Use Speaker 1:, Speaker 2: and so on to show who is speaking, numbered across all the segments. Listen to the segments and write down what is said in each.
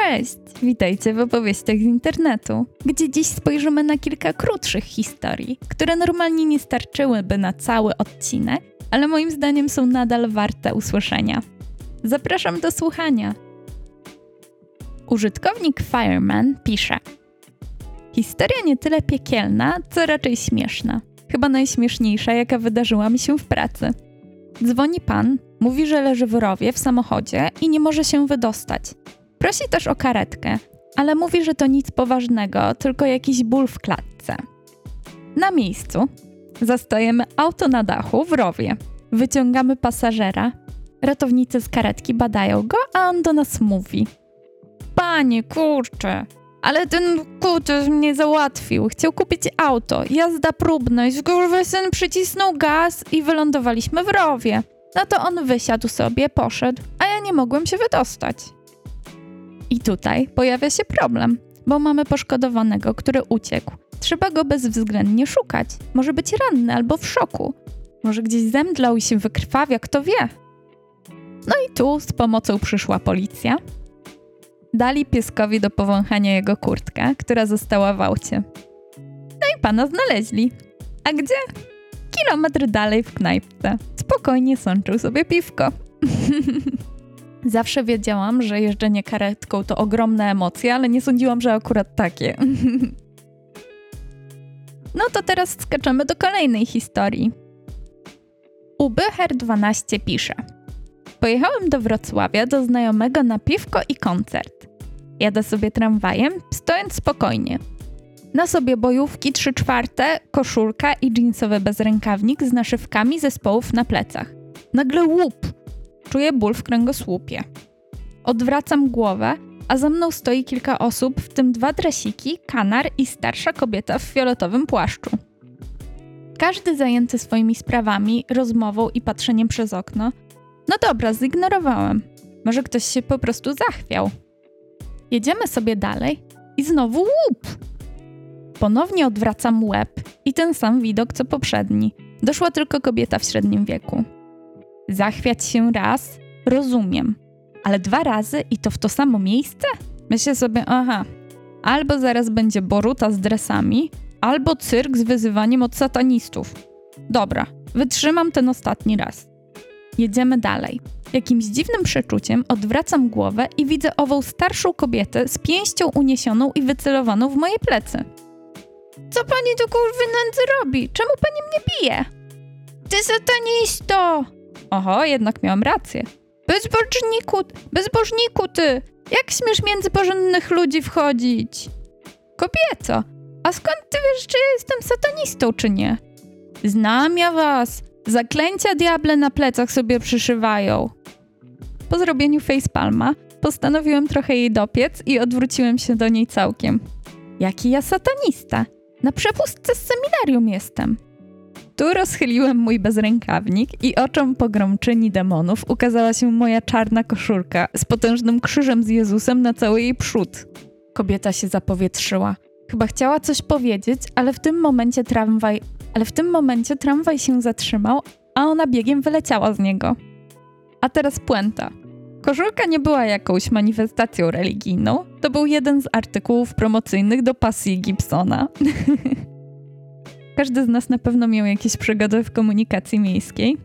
Speaker 1: Cześć! Witajcie w opowieściach z internetu, gdzie dziś spojrzymy na kilka krótszych historii, które normalnie nie starczyłyby na cały odcinek, ale moim zdaniem są nadal warte usłyszenia. Zapraszam do słuchania. Użytkownik Fireman pisze: Historia nie tyle piekielna, co raczej śmieszna. Chyba najśmieszniejsza, jaka wydarzyła mi się w pracy. Dzwoni pan, mówi, że leży w rowie w samochodzie i nie może się wydostać. Prosi też o karetkę, ale mówi, że to nic poważnego, tylko jakiś ból w klatce. Na miejscu zastajemy auto na dachu w rowie. Wyciągamy pasażera. Ratownicy z karetki badają go, a on do nas mówi: Panie, kurczę, ale ten kutas mnie załatwił. Chciał kupić auto, jazda próbność, syn przycisnął gaz i wylądowaliśmy w rowie. No to on wysiadł sobie, poszedł, a ja nie mogłem się wydostać. I tutaj pojawia się problem, bo mamy poszkodowanego, który uciekł. Trzeba go bezwzględnie szukać. Może być ranny albo w szoku. Może gdzieś zemdlał i się wykrwawia, kto wie. No i tu z pomocą przyszła policja. Dali pieskowi do powąchania jego kurtkę, która została w aucie. No i pana znaleźli. A gdzie? Kilometr dalej w knajpce. Spokojnie sączył sobie piwko. Zawsze wiedziałam, że jeżdżenie karetką to ogromne emocje, ale nie sądziłam, że akurat takie. no to teraz skaczemy do kolejnej historii. Ubyher12 pisze. Pojechałem do Wrocławia do znajomego na piwko i koncert. Jadę sobie tramwajem, stojąc spokojnie. Na sobie bojówki 3 czwarte, koszulka i jeansowy bezrękawnik z naszywkami zespołów na plecach. Nagle łup! Czuję ból w kręgosłupie. Odwracam głowę, a za mną stoi kilka osób, w tym dwa dresiki, kanar i starsza kobieta w fioletowym płaszczu. Każdy zajęty swoimi sprawami, rozmową i patrzeniem przez okno. No dobra, zignorowałem. Może ktoś się po prostu zachwiał. Jedziemy sobie dalej i znowu łup! Ponownie odwracam łeb i ten sam widok co poprzedni. Doszła tylko kobieta w średnim wieku. Zachwiać się raz, rozumiem, ale dwa razy i to w to samo miejsce? Myślę sobie, aha, albo zaraz będzie Boruta z dresami, albo cyrk z wyzywaniem od satanistów. Dobra, wytrzymam ten ostatni raz. Jedziemy dalej. Jakimś dziwnym przeczuciem odwracam głowę i widzę ową starszą kobietę z pięścią uniesioną i wycelowaną w moje plecy. Co pani do kurwy nędzy robi? Czemu pani mnie bije? Ty satanisto! Oho, jednak miałam rację. Bezbożniku, bezbożniku ty! Jak śmiesz między porządnych ludzi wchodzić? Kobieco, a skąd ty wiesz, czy ja jestem satanistą, czy nie? Znam ja was. Zaklęcia diable na plecach sobie przyszywają. Po zrobieniu facepalma postanowiłem trochę jej dopiec i odwróciłem się do niej całkiem. Jaki ja satanista? Na przepustce z seminarium jestem. Tu rozchyliłem mój bezrękawnik i oczom pogromczyni demonów ukazała się moja czarna koszulka z potężnym krzyżem z Jezusem na cały jej przód. Kobieta się zapowietrzyła. Chyba chciała coś powiedzieć, ale w tym momencie tramwaj, ale w tym momencie tramwaj się zatrzymał, a ona biegiem wyleciała z niego. A teraz puenta. Koszulka nie była jakąś manifestacją religijną, to był jeden z artykułów promocyjnych do pasji Gibsona. Każdy z nas na pewno miał jakieś przygody w komunikacji miejskiej.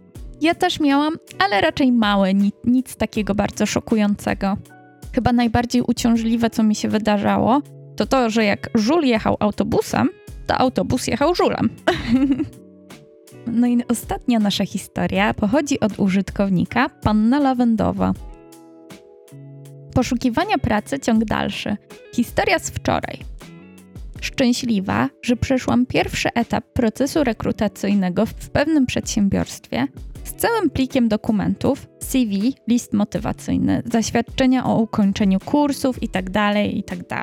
Speaker 1: Ja też miałam, ale raczej małe, nic, takiego bardzo szokującego. Chyba najbardziej uciążliwe, co mi się wydarzało, to to, że jak żul jechał autobusem, to autobus jechał żulem. no i ostatnia nasza historia pochodzi od użytkownika Panna Lawendowa. Poszukiwania pracy ciąg dalszy. Historia z wczoraj. Szczęśliwa, że przeszłam pierwszy etap procesu rekrutacyjnego w pewnym przedsiębiorstwie z całym plikiem dokumentów, CV, list motywacyjny, zaświadczenia o ukończeniu kursów itd., itd.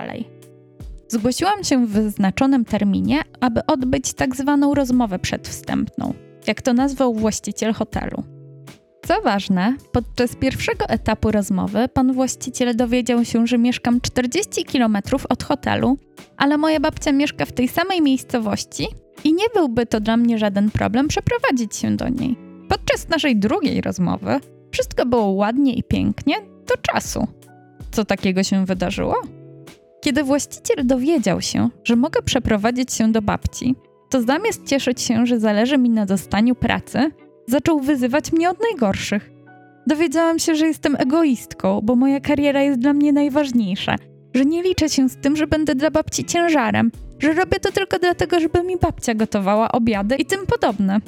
Speaker 1: Zgłosiłam się w wyznaczonym terminie, aby odbyć tak zwaną rozmowę przedwstępną, jak to nazwał właściciel hotelu. Co ważne, podczas pierwszego etapu rozmowy pan właściciel dowiedział się, że mieszkam 40 km od hotelu, ale moja babcia mieszka w tej samej miejscowości i nie byłby to dla mnie żaden problem przeprowadzić się do niej. Podczas naszej drugiej rozmowy wszystko było ładnie i pięknie do czasu. co takiego się wydarzyło? Kiedy właściciel dowiedział się, że mogę przeprowadzić się do babci, to zamiast cieszyć się, że zależy mi na dostaniu pracy, zaczął wyzywać mnie od najgorszych. Dowiedziałam się, że jestem egoistką, bo moja kariera jest dla mnie najważniejsza, że nie liczę się z tym, że będę dla babci ciężarem, że robię to tylko dlatego, żeby mi babcia gotowała obiady i tym podobne.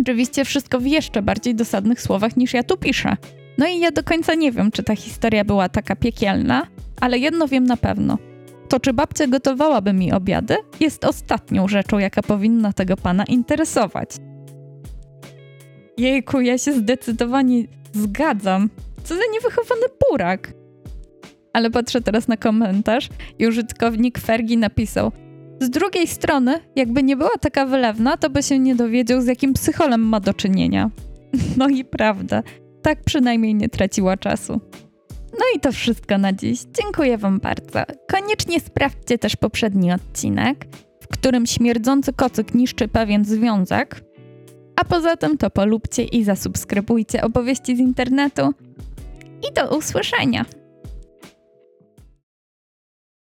Speaker 1: Oczywiście wszystko w jeszcze bardziej dosadnych słowach niż ja tu piszę. No i ja do końca nie wiem, czy ta historia była taka piekielna, ale jedno wiem na pewno. To, czy babcia gotowałaby mi obiady, jest ostatnią rzeczą, jaka powinna tego pana interesować. Jejku, ja się zdecydowanie zgadzam. Co za niewychowany burak. Ale patrzę teraz na komentarz i użytkownik Fergi napisał z drugiej strony, jakby nie była taka wylewna, to by się nie dowiedział, z jakim psycholem ma do czynienia. No i prawda, tak przynajmniej nie traciła czasu. No i to wszystko na dziś. Dziękuję Wam bardzo. Koniecznie sprawdźcie też poprzedni odcinek, w którym śmierdzący kocyk niszczy pewien związek. A poza tym to polubcie i zasubskrybujcie opowieści z internetu. I do usłyszenia!